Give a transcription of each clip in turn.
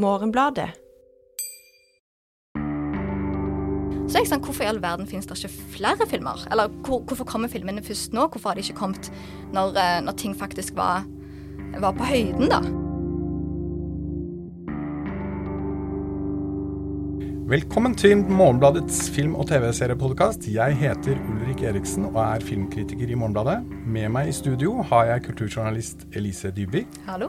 Morgenbladet. Så jeg sånn, Hvorfor i all verden finnes det ikke flere filmer? Eller hvor, hvorfor kommer filmene først nå? Hvorfor har de ikke kommet når, eh, når ting faktisk var, var på høyden, da? Velkommen til Morgenbladets film- og TV-seriepodkast. Jeg heter Ulrik Eriksen og er filmkritiker i Morgenbladet. Med meg i studio har jeg kulturjournalist Elise Dybvik. Hallo?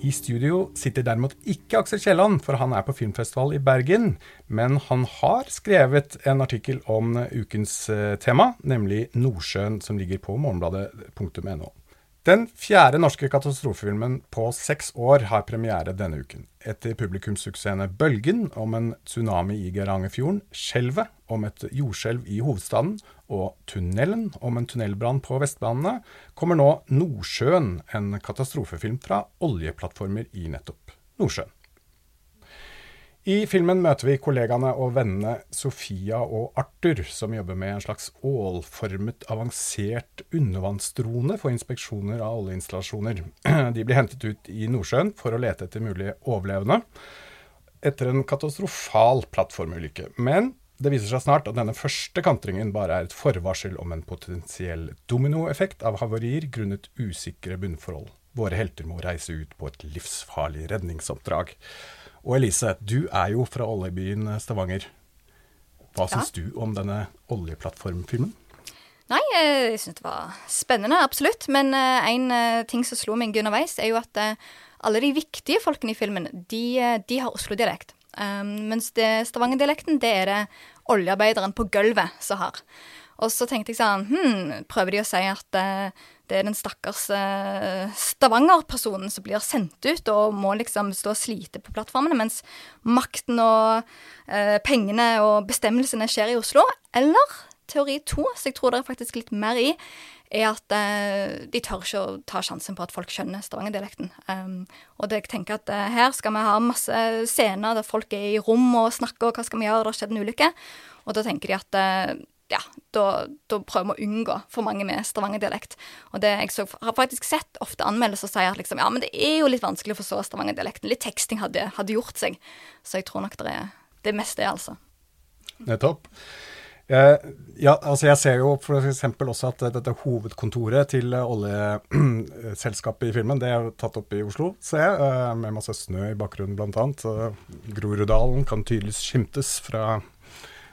I studio sitter derimot ikke Aksel Kielland, for han er på filmfestival i Bergen. Men han har skrevet en artikkel om ukens eh, tema, nemlig Nordsjøen, som ligger på morgenbladet.no. Den fjerde norske katastrofefilmen på seks år har premiere denne uken. Etter publikumssuksessene Bølgen om en tsunami i Geirangerfjorden, Skjelvet om et jordskjelv i hovedstaden og Tunnelen om en tunnelbrann på Vestbanene, kommer nå Nordsjøen, en katastrofefilm fra oljeplattformer i nettopp Nordsjøen. I filmen møter vi kollegaene og vennene Sofia og Arthur, som jobber med en slags ålformet, avansert undervannsdrone for inspeksjoner av oljeinstallasjoner. De blir hentet ut i Nordsjøen for å lete etter mulige overlevende etter en katastrofal plattformulykke. Men det viser seg snart at denne første kantringen bare er et forvarsel om en potensiell dominoeffekt av havarier grunnet usikre bunnforhold. Våre helter må reise ut på et livsfarlig redningsoppdrag. Og Elise, du er jo fra oljebyen Stavanger. Hva Ja. syns du om denne oljeplattformfilmen? Nei, eh, jeg syns det var spennende, absolutt. Men eh, en eh, ting som slo meg underveis, er jo at alle de viktige folkene i filmen, de, de har Oslo-dialekt. Um, mens Stavanger-dialekten, det er det oljearbeideren på gulvet som har. Og så tenkte jeg sånn Hm, prøver de å si at eh, det er den stakkars eh, Stavanger-personen som blir sendt ut og må liksom stå og slite på plattformene, mens makten og eh, pengene og bestemmelsene skjer i Oslo? Eller teori to, som jeg tror det er faktisk litt mer i, er at eh, de tør ikke å ta sjansen på at folk skjønner Stavanger-dialekten. Um, og det, jeg tenker at eh, her skal vi ha masse scener der folk er i rom og snakker, og hva skal vi gjøre, det har skjedd en ulykke. Og da tenker de at eh, ja, da, da prøver vi å unngå for mange med Stavanger-dialekt. Og det jeg så, har faktisk sett ofte anmeldelser sier at liksom, ja, men det er jo litt vanskelig å forstå Stavanger-dialekten. Litt teksting hadde, hadde gjort seg. Så jeg tror nok det er det meste, altså. Nettopp. Eh, ja, altså jeg ser jo f.eks. også at dette hovedkontoret til oljeselskapet i filmen, det er tatt opp i Oslo, ser jeg, eh, med masse snø i bakgrunnen bl.a. Groruddalen kan tydeligst skimtes fra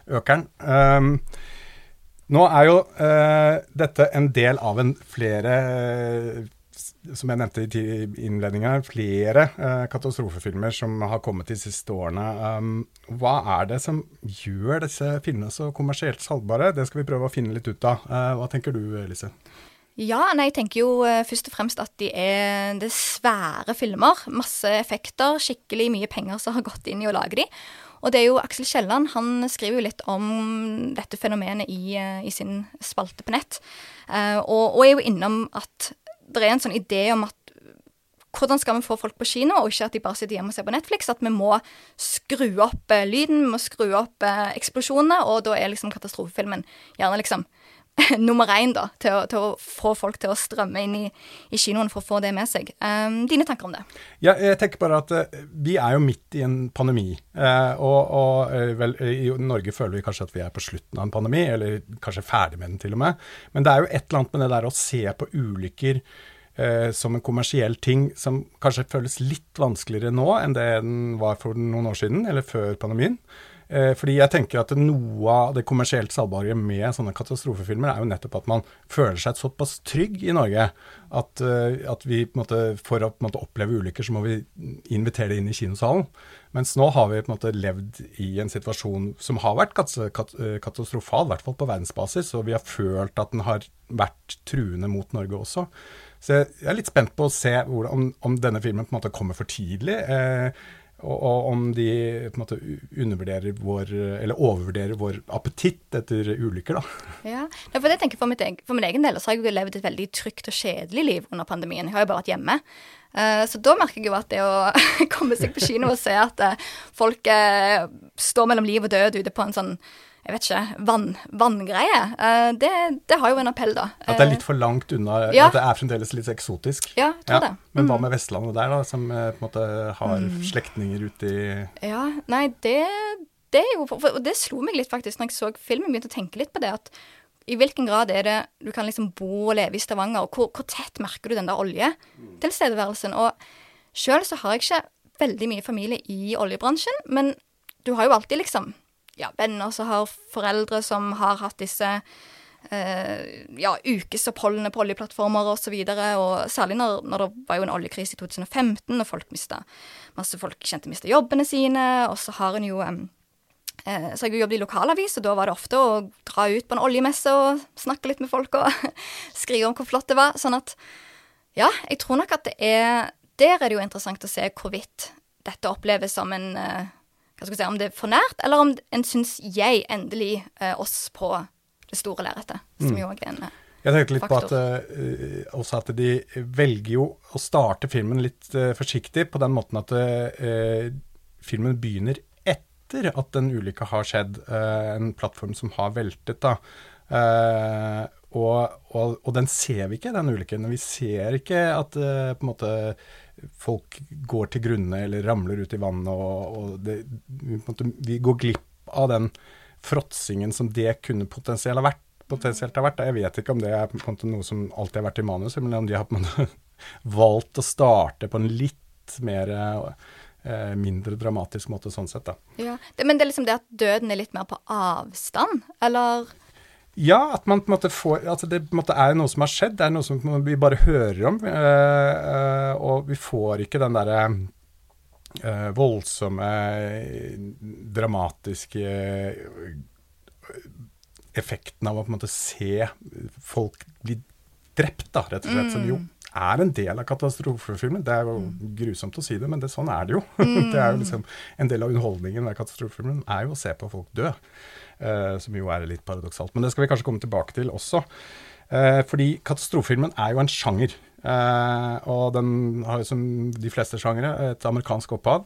økeren. Um, nå er jo uh, dette en del av en flere eh, som jeg nevnte i innledninga, flere uh, katastrofefilmer som har kommet de siste årene. Um, hva er det som gjør disse filmene så kommersielt salgbare? Det skal vi prøve å finne litt ut av. Hva tenker du, Elise? Ja, nei, jeg tenker jo eh, først og fremst at de er, det svære filmer. Masse effekter, skikkelig mye penger som har gått inn i å lage de. Og det er jo Aksel Kielland, han skriver jo litt om dette fenomenet i, eh, i sin spalte på nett. Uh, og, og er jo innom at det er en sånn idé om at hvordan skal vi få folk på kino, og ikke at de bare sitter hjemme og ser på Netflix? At vi må skru opp lyden, vi må skru opp eksplosjonene, og da er liksom katastrofefilmen gjerne liksom nummer én da, til å, til å få folk til å strømme inn i, i kinoen for å få det med seg. Um, dine tanker om det? Ja, jeg tenker bare at uh, vi er jo midt i en pandemi. Uh, og og uh, vel, i Norge føler vi kanskje at vi er på slutten av en pandemi, eller kanskje ferdig med den til og med. Men det er jo et eller annet med det der å se på ulykker som en kommersiell ting som kanskje føles litt vanskeligere nå enn det den var for noen år siden, eller før pandemien. Eh, fordi jeg tenker at noe av det kommersielt salgbare med sånne katastrofefilmer er jo nettopp at man føler seg såpass trygg i Norge at, eh, at vi på en måte, for å måte, oppleve ulykker, så må vi invitere det inn i kinosalen. Mens nå har vi på en måte levd i en situasjon som har vært kat katastrofal, i hvert fall på verdensbasis, og vi har følt at den har vært truende mot Norge også. Så jeg er litt spent på å se hvordan, om, om denne filmen på en måte kommer for tidlig. Eh, og, og om de på en måte undervurderer vår, eller overvurderer vår appetitt etter ulykker, da. Ja, for det tenker jeg for, mitt, for min egen del så har jeg jo levd et veldig trygt og kjedelig liv under pandemien. Jeg har jo bare vært hjemme. Eh, så da merker jeg jo at det å komme seg på kino og se at eh, folk eh, står mellom liv og død ute på en sånn jeg vet ikke, vann, vanngreie. Uh, det, det, har jo en appell, da. At det er litt for langt unna? Ja. At det er fremdeles litt eksotisk? Ja, jeg tror ja. det. Mm. Men hva mm. med Vestlandet der, da, som på en måte har mm. slektninger ute i Ja, nei, det, det er jo Og det slo meg litt, faktisk, når jeg så filmen, begynte å tenke litt på det. at i hvilken grad er det du kan liksom bo og leve i Stavanger, og hvor, hvor tett merker du den der oljetilstedeværelsen? Og sjøl så har jeg ikke veldig mye familie i oljebransjen, men du har jo alltid liksom ja, venner som har foreldre som har hatt disse eh, ja, ukesoppholdene på oljeplattformer osv. Og, så og særlig når, når, det var jo en oljekrise i 2015, og folk mista masse folk kjente mista jobbene sine. Og så har en jo eh, så jeg jobbet i lokalavis, og da var det ofte å dra ut på en oljemesse og snakke litt med folk og skrive om hvor flott det var. Sånn at ja, jeg tror nok at det er Der er det jo interessant å se hvorvidt dette oppleves som en eh, hva skal jeg si, Om det er for nært, eller om en syns jeg endelig eh, oss på det store lerretet. Som mm. jo er en faktor. jeg tenkte litt faktor. på at, uh, også at de velger jo å starte filmen litt uh, forsiktig, på den måten at uh, filmen begynner etter at den ulykka har skjedd. en plattform som har veltet, da. Og, og, og, den ser vi ikke, den ulykken. Vi ser ikke at på en måte folk går til grunne eller ramler ut i vannet, og, og det, vi går glipp av den fråtsingen som det kunne potensielt ha vært. Potensielt ha vært. Jeg vet ikke om det er noe som alltid har vært i manuset, men om de har valgt å starte på en litt mer eh, mindre dramatisk måte sånn sett, da. Ja, Men det er liksom det at døden er litt mer på avstand, eller? Ja, at man på en måte får At Det på en måte er noe som har skjedd. Det er noe som vi bare hører om. Øh, og vi får ikke den derre øh, voldsomme, dramatiske effekten av å på en måte se folk bli drept, da, rett og slett. Mm. Som jo er en del av katastrofefilmen. Det er jo mm. grusomt å si det, men det, sånn er det jo. Mm. det er jo liksom En del av underholdningen ved katastrofefilmen er jo å se på folk dø. Uh, som jo er litt paradoksalt. Men det skal vi kanskje komme tilbake til også. Uh, fordi katastrofefilmen er jo en sjanger. Uh, og den har jo som de fleste sjangere et amerikansk opphav.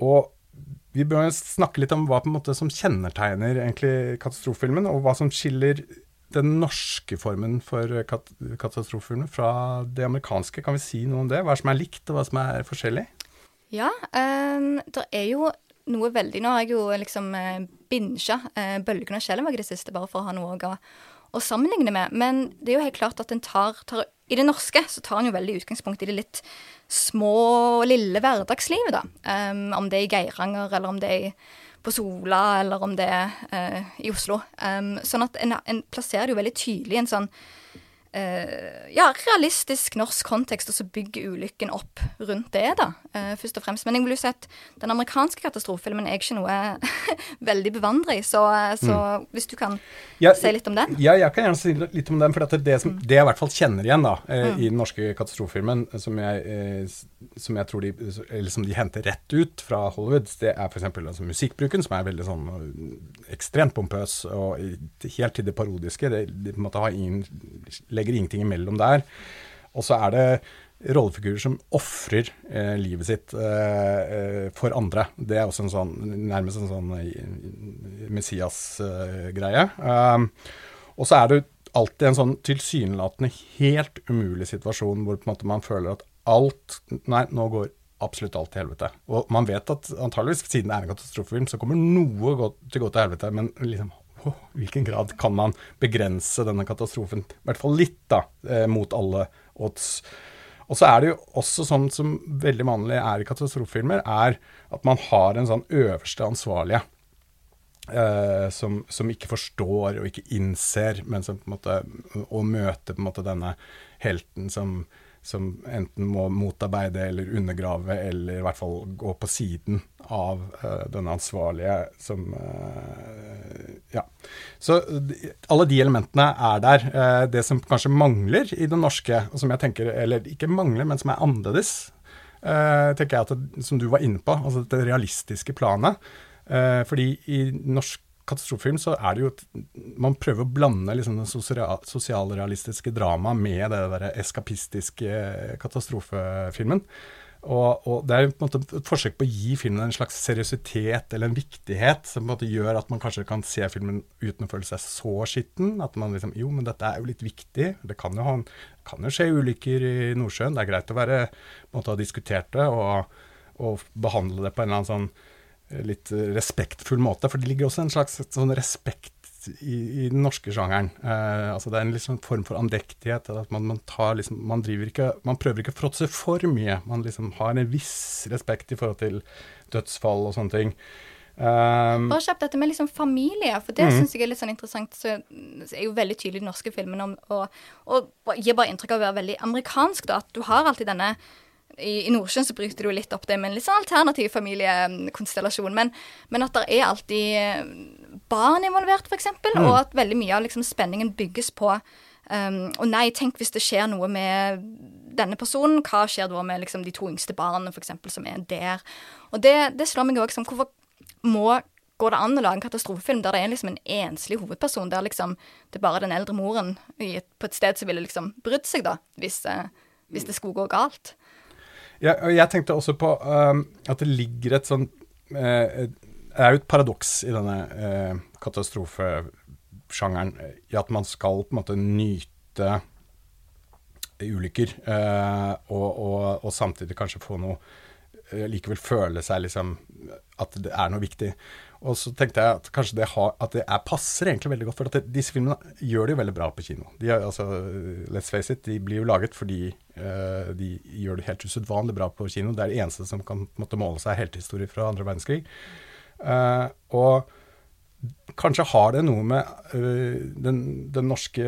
og vi bør snakke litt om hva måte som kjennetegner egentlig katastrofefilmen, og hva som skiller den norske formen for kat katastrofefilmer fra det amerikanske. Kan vi si noe om det? Hva som er likt, og hva som er forskjellig? Ja, um, det er jo noe veldig Nå har jeg jo liksom uh, binsja bølgene 'Bølgen og skjelvet' i det siste, bare for å ha noe å, å, sammenligne med. Men det er jo helt klart at en tar, tar, I det norske så tar en jo veldig utgangspunkt i det litt små, lille hverdagslivet, da. Um, om det er i Geiranger, eller om det er på Sola, eller om det er uh, i Oslo. Um, sånn at en, en, plasserer det jo veldig tydelig i en sånn Uh, ja, realistisk norsk kontekst, og så bygger ulykken opp rundt det, da, uh, først og fremst. Men jeg vil jo si at den amerikanske katastrofefilmen er ikke noe veldig bevandra i, så, uh, så mm. hvis du kan ja, si litt om den? Ja, jeg kan gjerne si litt om den. For det, som, mm. det jeg i hvert fall kjenner igjen da, mm. i den norske katastrofefilmen, som jeg, som jeg tror de, eller som de henter rett ut fra Hollywood, det er f.eks. Altså, musikkbruken, som er veldig sånn ekstremt pompøs og helt til det parodiske. Det, de på en måte har ingen legger ingenting imellom der. Og så er det rollefigurer som ofrer eh, livet sitt eh, eh, for andre. Det er også en sånn, nærmest en sånn eh, Messias-greie. Eh, og så er det alltid en sånn tilsynelatende helt umulig situasjon hvor man føler at alt Nei, nå går absolutt alt til helvete. Og man vet at antageligvis, siden det er en katastrofefilm, så kommer noe til å gå til helvete, men liksom i hvilken grad kan man begrense denne katastrofen, i hvert fall litt, da, eh, mot alle odds. Og så er det jo også sånn som veldig vanlig er i katastrofefilmer, er at man har en sånn øverste ansvarlige. Eh, som, som, ikke forstår og ikke innser, men som på en måte Og møter på en måte denne helten som som enten må motarbeide eller undergrave, eller i hvert fall gå på siden av uh, den ansvarlige som uh, Ja. Så alle de elementene er der. Uh, det som kanskje mangler i det norske, og som jeg tenker, eller ikke mangler, men som er annerledes, tenker jeg at det, som du var inne på, altså det realistiske planet. fordi i norsk katastrofefilm så er det jo et, Man prøver å blande liksom sosial, sosialrealistiske dramaet med det der eskapistiske katastrofefilmen. Og, og, det er på en måte et forsøk på å gi filmen en slags seriøsitet eller en viktighet som på en måte gjør at man kanskje kan se filmen uten å føle seg så skitten. At man liksom Jo, men dette er jo litt viktig. Det kan jo, ha, kan jo skje ulykker i Nordsjøen. Det er greit å være på en måte ha diskutert det og, og behandle det på en eller annen sånn eh, litt respektfull måte. For det ligger også en slags sånn respekt i, i, den norske sjangeren. Eh, altså det er en liksom form for andektighet. at man, man, liksom, man, ikke, man, prøver ikke å fråtse for mye. Man liksom har en viss respekt i forhold til dødsfall og sånne ting. Um, Bare kjapt dette med liksom familie, for det mm. syns jeg er litt sånn interessant. Så er jo veldig tydelig i den norske filmen, og, og, og gir bare inntrykk av å være veldig amerikansk. da, At du har alltid denne i, i Nordsjøen så bryter du litt opp det med en litt sånn alternativ familiekonstellasjon. Men, men at det er alltid eh, barn involvert, f.eks., mm. og at veldig mye av liksom, spenningen bygges på um, Og nei, tenk hvis det skjer noe med denne personen, hva skjer da med liksom, de to yngste barna, f.eks., som er der? Og det, det slår meg òg som hvorfor må Går det an å lage en katastrofefilm der det er liksom en enslig hovedperson, der liksom det er bare den eldre moren på et sted som ville liksom brydd seg, da, hvis, uh, hvis det skulle gå galt? Ja, og jeg tenkte også på um, at det ligger et sånn uh, Det er jo et paradoks i denne uh, katastrofesjangeren i at man skal på en måte nyte ulykker, uh, og, og, og, samtidig kanskje få noe Likevel føle seg liksom at det er noe viktig. Og så tenkte jeg at kanskje det, har, at det er, passer egentlig veldig godt, for at disse filmene gjør det jo veldig bra på kino. De er, altså, let's face it, de blir jo laget fordi uh, de gjør det helt usedvanlig bra på kino. Det er det eneste som kan måtte måle seg heltehistorie fra andre verdenskrig. Uh, og Kanskje har det noe med uh, den, den, norske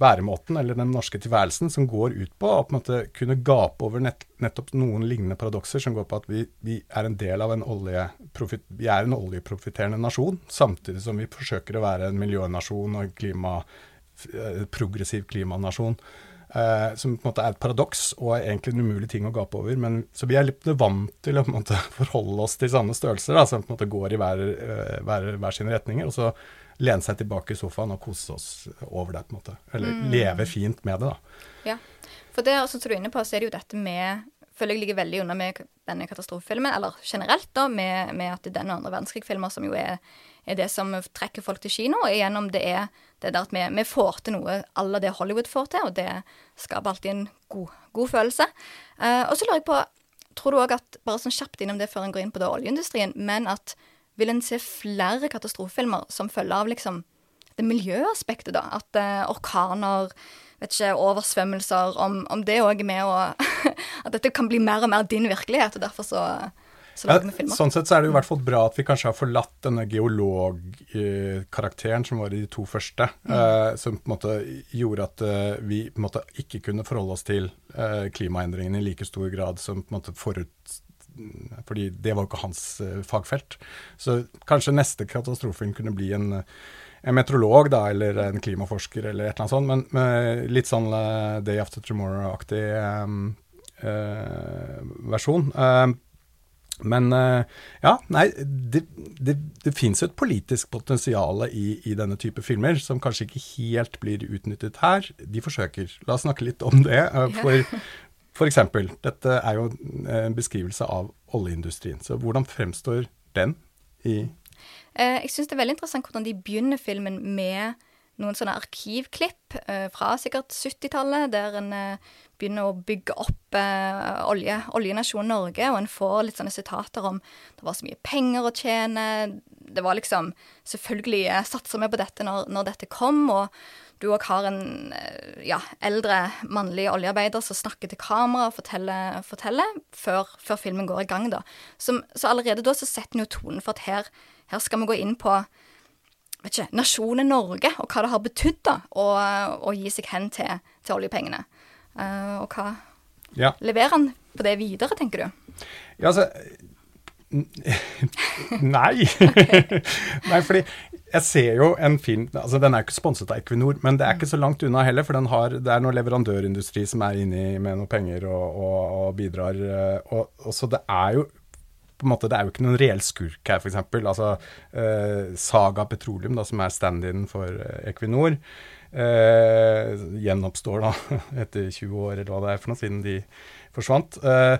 væremåten, eller den norske tilværelsen, som går ut på å på en måte kunne gape over nett, nettopp noen lignende paradokser, som går på at vi, vi er en del av en oljeprofit, vi er en oljeprofitterende nasjon, samtidig som vi forsøker å være en miljønasjon og en klima, eh, progressiv klimanasjon. Uh, som på en måte er et paradoks og er egentlig en umulig ting å gape over. Men, så vi er litt vant til å måte, forholde oss til sånne størrelser da, som på en måte går i hver, uh, hver, hver sine retninger. Og så lene seg tilbake i sofaen og kose oss over det. på en måte. Eller mm. leve fint med det. da. Ja, for det som du er inne på, så er det jo dette med føler jeg ligger veldig unna med denne katastrofefilmen, eller generelt, da, med, med at den og andre verdenskrig-filmer som jo er er det som trekker folk til kino. Og igjennom det er det der at vi, vi får til noe alle det Hollywood får til, og det skaper alltid en god, god følelse. Uh, og så lurer jeg på, tror du òg at Bare sånn kjapt innom det før en går inn på det oljeindustrien, men at vil en se flere katastrofefilmer som følger av liksom det miljøaspektet, da? At uh, orkaner vet ikke, oversvømmelser, om, om det òg er med å At dette kan bli mer og mer din virkelighet, og derfor så så ja, sånn sett så er det i hvert fall bra at vi kanskje har forlatt denne geologkarakteren som var i de to første, mm. eh, som på en måte gjorde at uh, vi på en måte ikke kunne forholde oss til eh, klimaendringene i like stor grad som på en måte forut fordi det var jo ikke hans fagfelt. Så kanskje neste katastrofen kunne bli en, en meteorolog da, eller en klimaforsker eller et eller annet sånt, men med litt sånn Day After Tomorrow-aktig um, versjon. Uh, men eh, ja, nei, det, det, det fins et politisk potensial i, i, denne type filmer som kanskje ikke helt blir utnyttet her. De forsøker. La oss snakke litt om det. Eh, for, for eksempel, dette er jo en beskrivelse av oljeindustrien. Så hvordan fremstår den i eh, Jeg syns det er veldig interessant hvordan de begynner filmen med noen sånne arkivklipp fra sikkert 70-tallet, der en begynner å bygge opp eh, olje, oljenasjonen Norge, og en får litt sånne sitater om det var så mye penger å tjene. Det var liksom Selvfølgelig eh, satser vi på dette når, når dette kom, og du òg har en eh, ja, eldre mannlig oljearbeider som snakker til kamera og forteller, forteller før, før, filmen går i gang, da. Som, så allerede da så setter den jo tonen for at her, her skal vi gå inn på vet ikke, nasjonen Norge, og hva det har betydd da, å, gi seg hen til, til oljepengene. Uh, og hva ja. leverer han på det videre, tenker du? Ja, altså Nei. Nei, fordi jeg ser jo en film altså Den er ikke sponset av Equinor, men det er ikke så langt unna heller. For har, det er noe leverandørindustri som er inni med noe penger og, og, og bidrar. Eh, og, og, så det er jo på en måte, Det er jo ikke noen reell skurk her, f.eks. Altså, eh, Saga Petroleum, da, som er stand-in for eh, Equinor, eh, gjenoppstår da etter 20 år, eller hva det er for noe, siden de forsvant. Eh,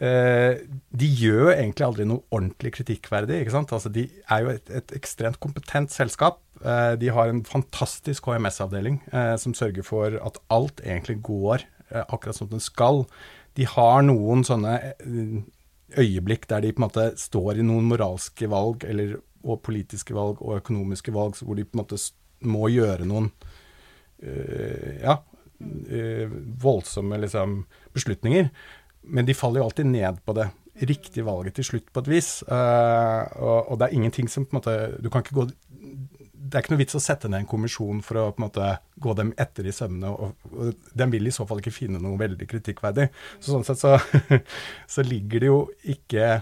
eh, de gjør egentlig aldri noe ordentlig kritikkverdig. ikke sant? Altså, De er jo et, et ekstremt kompetent selskap. Eh, de har en fantastisk HMS-avdeling eh, som sørger for at alt egentlig går akkurat som den skal. De har noen sånne øyeblikk der de på en måte står i noen moralske valg, eller, og politiske valg og økonomiske valg, hvor de på en måte må gjøre noen ja, voldsomme liksom, beslutninger. Men de faller jo alltid ned på det riktige valget til slutt, på et vis. Uh, og, og, det er ingenting som på en måte Du kan ikke gå det er ikke noe vits å sette ned en kommisjon for å på en måte gå dem etter i sømmene. Og, og, den vil i så fall ikke finne noe veldig kritikkverdig. Så sånn sett så, så ligger det jo ikke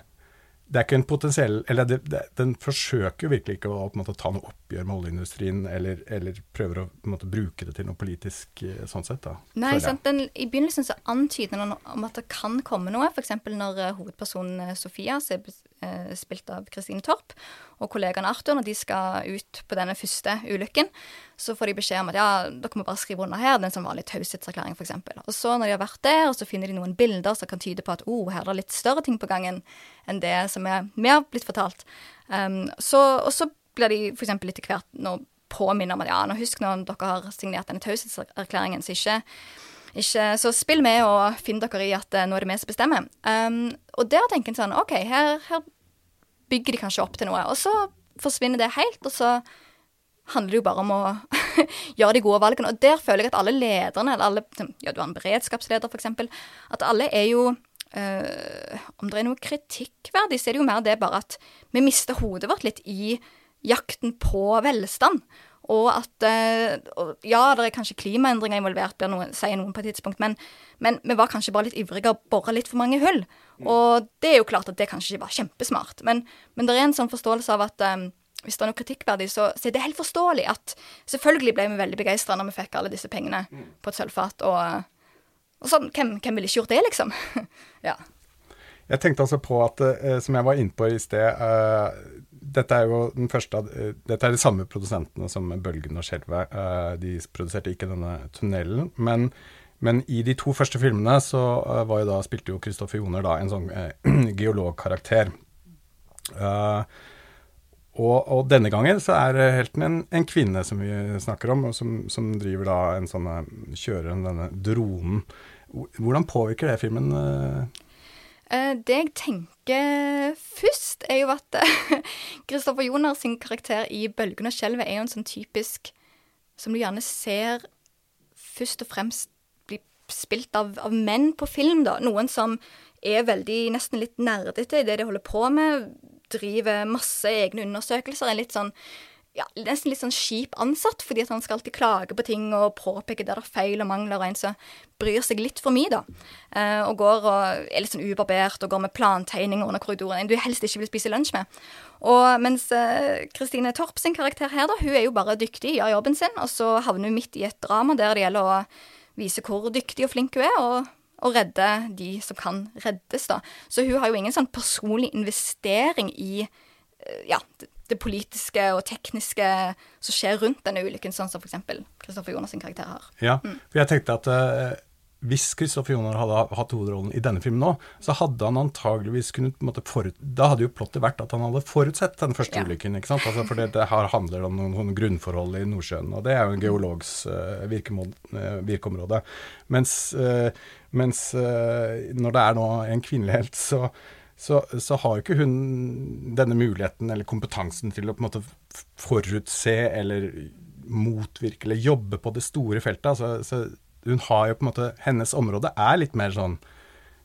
det er ikke en potensiell Eller det, det, den forsøker virkelig ikke å på en måte, ta noe oppgjør med oljeindustrien, eller, eller prøver å måte, bruke det til noe politisk eh, sånn sett. da. Nei, sant? Den, I begynnelsen så antyder den om at det kan komme noe. F.eks. når uh, hovedpersonen uh, Sofia, som er uh, spilt av Kristine Torp, og kollegaen Arthur, når de skal ut på denne første ulykken, så får de beskjed om at ja, dere må bare skrive under her. Det er en sånn vanlig taushetserklæring, f.eks. Og så når de har vært der, så finner de noen bilder som kan tyde på at oh, her er det litt større ting på gangen enn det som er mer blitt fortalt. Um, så, og så blir de f.eks. etter hvert nå påminner om at ja, nå husk når dere har signert denne taushetserklæringen, så ikke ikke, så spill med og finn dere i at uh, nå er det vi som bestemmer. Um, og der tenker en sånn OK, her, her, bygger de kanskje opp til noe. Og så forsvinner det helt, og så handler det jo bare om å gjøre de gode valgene. Og der føler jeg at alle lederne, eller alle Ja, du har en beredskapsleder, f.eks. At alle er jo øh, Om det er noe kritikkverdig, så er det jo mer det bare at vi mister hodet vårt litt i jakten på velstand. Og at øh, Ja, det er kanskje klimaendringer involvert, noe, sier noen på et tidspunkt, men, men, vi var kanskje bare litt ivrige og bora litt for mange hull. Og det er jo klart at det kanskje ikke var kjempesmart, men, men det er en sånn forståelse av at um, hvis det er noe kritikkverdig, så, så er det helt forståelig at Selvfølgelig ble vi veldig begeistra når vi fikk alle disse pengene mm. på et sølvfat. Og, og sånn, hvem, hvem ville ikke gjort det, liksom? ja. Jeg tenkte altså på at, uh, som jeg var inne på i sted Dette er jo den første av Dette er de samme produsentene som Bølgen og Skjelvet. de produserte ikke denne tunnelen. Men, men, i de to første filmene så var jo da, spilte jo Kristoffer Joner da en sånn geologkarakter. Og, og, denne gangen så er helten en, en, kvinne som vi snakker om, og som, som driver da en sånn eh, Kjører denne dronen. Hvordan påvirker det filmen? Uh, det jeg tenker først, er jo at Kristoffer Joner sin karakter i 'Bølgen og skjelvet' er jo en sånn typisk som du gjerne ser først og fremst bli spilt av, av menn på film, da. Noen som er veldig, nesten litt nerdete i det de holder på med driver masse egne undersøkelser. En litt sånn ja, nesten litt sånn kjip ansatt, fordi at han skal alltid klage på ting og påpeke der det er feil og mangler, og en som bryr seg litt for mye, da. Eh, og går og er litt sånn ubarbert og går med plantegninger under korridoren. En du helst ikke vil spise lunsj med. Og mens Kristine eh, Torp sin karakter her, da, hun er jo bare dyktig, gjør jobben sin, og så havner hun midt i et drama der det gjelder å vise hvor dyktig og flink hun er, og og redde de som kan reddes, da. Så hun har jo ingen sånn personlig investering i eh, ja, det, politiske og tekniske som skjer rundt denne ulykken, sånn som f.eks. Kristoffer Jonas sin karakter har. Ja, for jeg tenkte at uh, hvis Kristoffer Joner hadde hatt hovedrollen i denne filmen nå, så hadde han antageligvis kunnet på en måte forut... Da hadde jo plottet vært at han hadde forutsett den første ja. ulykken. ikke sant? Altså, for det, det her handler om noen, noen, grunnforhold i Nordsjøen, og det er jo en geologs uh, virkeområde. Mens, uh, mens når det er nå en kvinnelig helt, så, så, så har ikke hun denne muligheten eller kompetansen til å på en måte forutse eller motvirke eller jobbe på det store feltet. altså så hun har jo på en måte Hennes område er litt mer sånn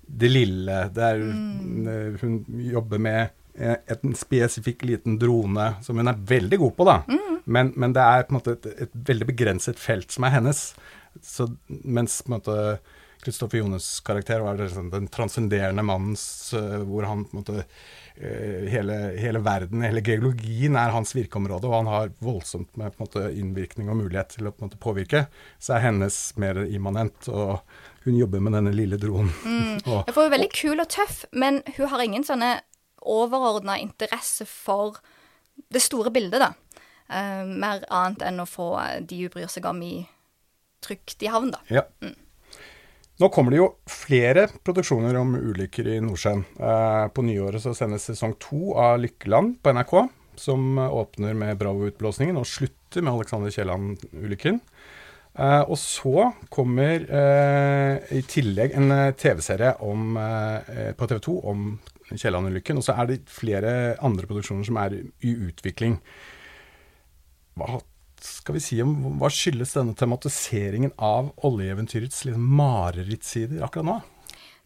det lille. Der mm. hun jobber med en spesifikk liten drone som hun er veldig god på, da. Mm. Men, men, det er på en måte et, et, veldig begrenset felt som er hennes. Så, mens på en måte Kristoffer Jones' karakter var liksom den transcenderende mannens, uh, hvor han på en måte uh, hele, hele, verden, hele geologien, er hans virkeområde, og han har voldsomt med måte innvirkning og mulighet til å på måte påvirke, så er hennes mer immanent. og hun jobber med denne lille dronen. Mm. og, jeg får veldig kul og tøff, men hun har ingen sånne overordna interesse for det store bildet, da. Uh, mer annet enn å få de hun bryr seg om, i trygt i havn, da. Ja. Nå kommer det jo flere produksjoner om ulykker i Nordsjøen. Eh, på nyåret så sendes sesong to av Lykkeland på NRK, som åpner med Bravo-utblåsningen og slutter med Alexander Kielland-ulykken. Eh, og så kommer eh, i tillegg en TV-serie på TV 2 om Kielland-ulykken. Og så er det flere andre produksjoner som er i utvikling. Hva skal vi si om hva skyldes denne tematiseringen av oljeeventyrets liksom, marerittsider akkurat nå?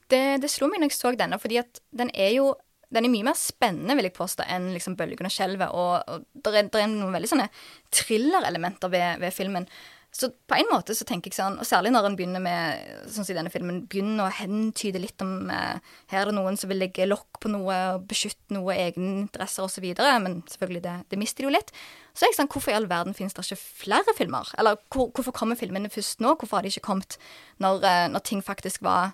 Det, det, slo meg når jeg så denne, fordi at den er jo den er mye mer spennende, vil jeg påstå, enn liksom 'Bølgen og skjelvet. Og, og det er, er, noen veldig sånne thriller-elementer ved, ved, filmen. Så på en måte så tenker jeg sånn, og særlig når en begynner med sånn som i denne filmen, begynner å hentyde litt om eh, Her er det noen som vil legge lokk på noe og beskytte noe egeninteresser osv., men selvfølgelig, det, det, mister de jo litt. Så er jeg sånn, hvorfor i all verden finnes det ikke flere filmer? Eller hvor, hvorfor kommer filmene først nå? Hvorfor har de ikke kommet når, eh, når ting faktisk var,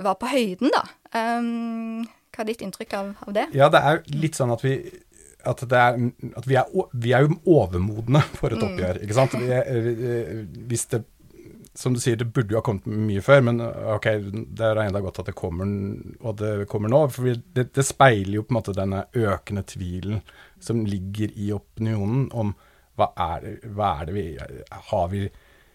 var, på høyden, da? Um, hva er ditt inntrykk av, av det? Ja, det er litt sånn at vi at, er, at vi, er, vi, er, jo overmodne for et mm. oppgjør. ikke sant? Er, hvis det Som du sier, det burde jo ha kommet mye før, men ok, det er enda godt at det kommer, og det kommer nå. For det, det, speiler jo på en måte denne økende tvilen som ligger i opinionen om hva er, hva er det vi Har vi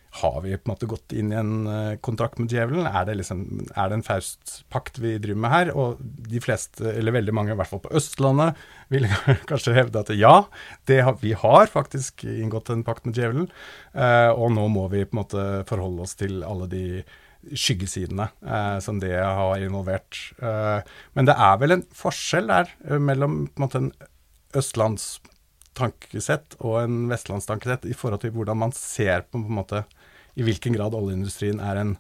har vi på en måte gått inn i en uh, kontrakt med djevelen? Er det, liksom, er det en Faust-pakt vi driver med her? Og de fleste, eller veldig mange, i hvert fall på Østlandet, vil kanskje hevde at ja, har, vi har faktisk inngått en pakt med djevelen. Uh, og nå må vi på en måte forholde oss til alle de skyggesidene eh, som det har involvert. men det er vel en forskjell der mellom på en måte en østlands tankesett og en vestlandstankesett i forhold til hvordan man ser på, på en måte i hvilken grad oljeindustrien er en,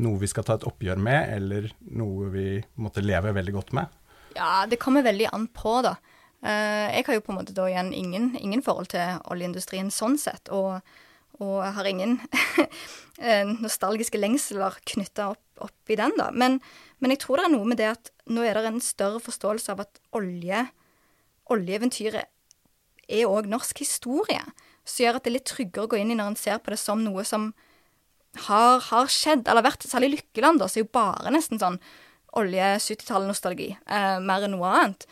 noe vi skal ta et oppgjør med, eller noe vi måtte leve veldig godt med? Ja, det kommer veldig an på, da. Uh, jeg har jo på en måte da igjen ingen, ingen forhold til oljeindustrien sånn sett, og, og har ingen eh, nostalgiske lengsler knytta opp, opp, i den, da. Men, men, jeg tror det er noe med det at nå er det en større forståelse av at olje, oljeeventyret er òg norsk historie, som gjør at det er litt tryggere å gå inn i når en ser på det som noe som har, har skjedd, eller vært særlig Lykkeland, da, så er jo bare nesten sånn olje-70-tallet-nostalgi, eh, mer enn noe annet,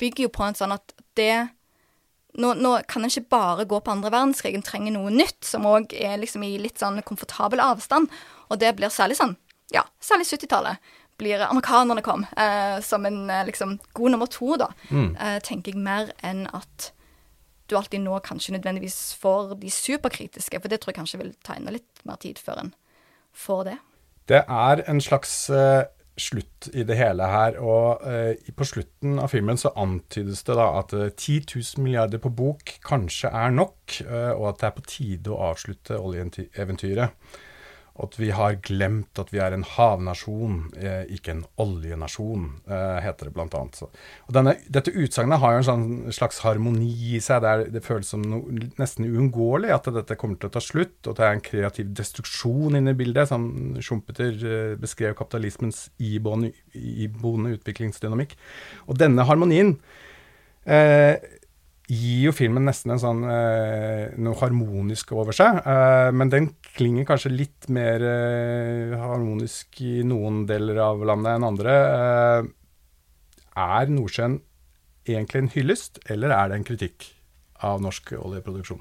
bygger jo på en sånn at det Nå, nå kan en ikke bare gå på andre verdenskrig, en trenger noe nytt, som òg er liksom i litt sånn komfortabel avstand. Og det blir særlig sånn, ja, særlig 70-tallet. Blir amerikanerne kom, eh, som en eh, liksom god nummer to, da, mm. eh, tenker jeg mer enn at du alltid nå kanskje nødvendigvis får de superkritiske, for det tror jeg kanskje vil ta enda litt mer tid før en får det. Det er en slags uh, slutt i det hele her, og uh, på slutten av filmen så antydes det da at uh, 10 000 milliarder på bok kanskje er nok, og at det er på tide å avslutte oljeeventyret at vi har glemt at vi er en havnasjon, eh, ikke en oljenasjon, eh, heter det bl.a. Og dette utsagnet har jo en sånn slags harmoni i seg. Det, er, det føles som no, nesten uunngåelig at dette kommer til å ta slutt, og at det er en kreativ destruksjon inne i bildet. Som Schumpeter eh, beskrev kapitalismens iboende, iboende utviklingsdynamikk. Og denne harmonien eh, gir jo filmen nesten en sånn eh, noe harmonisk over seg. Eh, men den klinger kanskje litt mer eh, harmonisk i noen deler av landet enn andre. Eh, er Nordsjøen egentlig en hyllest, eller er det en kritikk av norsk oljeproduksjon?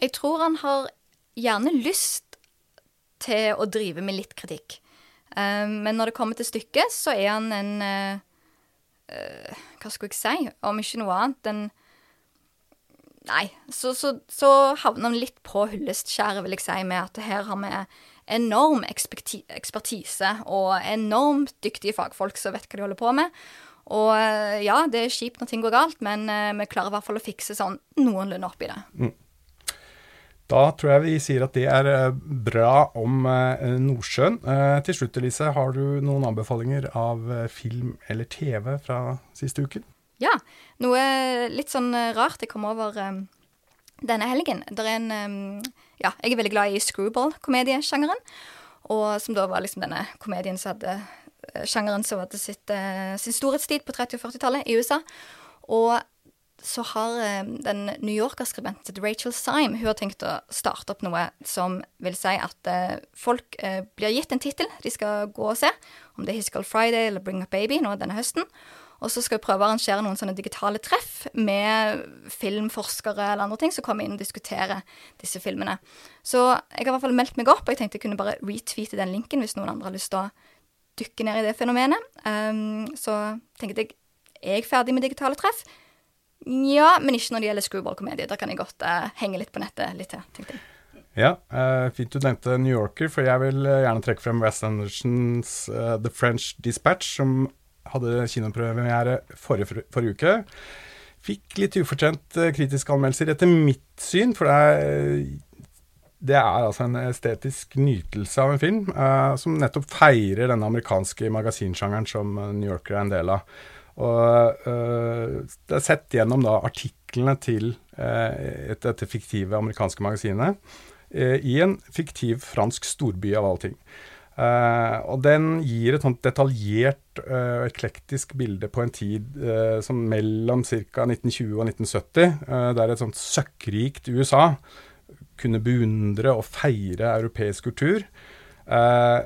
Jeg tror han har gjerne lyst til å drive med litt kritikk. Eh, men når det kommer til stykket, så er han en eh, Hva skulle jeg si? Om ikke noe annet enn Nei, så, så, så havner vi litt på hyllestskjæret, vil jeg si, med at her har vi enorm ekspertise og enormt dyktige fagfolk som vet hva de holder på med. Og eh, ja, det er kjipt når ting går galt, men eh, vi klarer i hvert fall å fikse sånn noenlunde opp i det. Mm. Da tror jeg vi sier at det er eh, bra om Nordsjøen. Til slutt, Elise, har du noen anbefalinger av film eller TV fra siste uken? Ja. Noe litt sånn eh, rart jeg kom over um, denne helgen. Det er en um, Ja, jeg er veldig glad i screwball-komediesjangeren. Og som da var liksom denne komedien som hadde sjangeren som hadde sitt, uh, sin storhetstid på 30- og 40-tallet i USA. Og så har uh, den New Yorker-skribenten Rachel Syme hun har tenkt å starte opp noe som vil si at uh, folk blir gitt en tittel de skal gå og se, om det er His Girl Friday eller Bring Up Baby nå denne høsten. Og så skal vi prøve å arrangere noen sånne digitale treff med filmforskere eller andre ting som kommer inn og diskuterer disse filmene. Så jeg har i hvert fall meldt meg opp, og jeg tenkte jeg kunne bare retweete den linken hvis noen andre har lyst til å dykke ned i det fenomenet. Um, så tenkte jeg er jeg ferdig med digitale treff. Ja, men ikke når det gjelder screwball-komedie. Da kan jeg godt uh, henge litt på nettet litt til, tenkte jeg. Ja, uh, fint du nevnte New Yorker, for jeg vil uh, gjerne trekke frem West Andersons The French Dispatch, som hadde kinopremiere forrige, forrige uke. Fikk litt ufortjent kritiske anmeldelser, etter mitt syn, for det er, det er altså en estetisk nytelse av en film som nettopp feirer denne amerikanske magasinsjangeren som New Yorker er en del av. Og uh, det er sett gjennom da artiklene til uh, et, dette fiktive amerikanske magasinet uh, i en fiktiv fransk storby, av alle ting. Og den gir et sånt detaljert og eklektisk bilde på en tid som mellom ca. 1920 og 1970, der et sånt søkkrikt USA kunne beundre og feire europeisk kultur. Uh,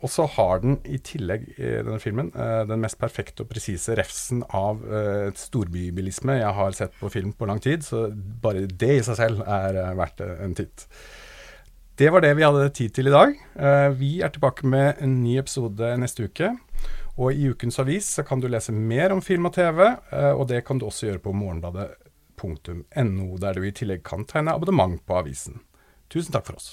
og så har den i tillegg i denne filmen uh, den mest perfekte og presise refsen av uh, storbybilisme jeg har sett på film på lang tid. Så bare det i seg selv er uh, verdt en titt. Det var det vi hadde tid til i dag. vi er tilbake med en ny episode neste uke. Og i ukens avis så kan du lese mer om film og TV, og det kan du også gjøre på morgenbladet.no, der du i tillegg kan tegne abonnement på avisen. Tusen takk for oss.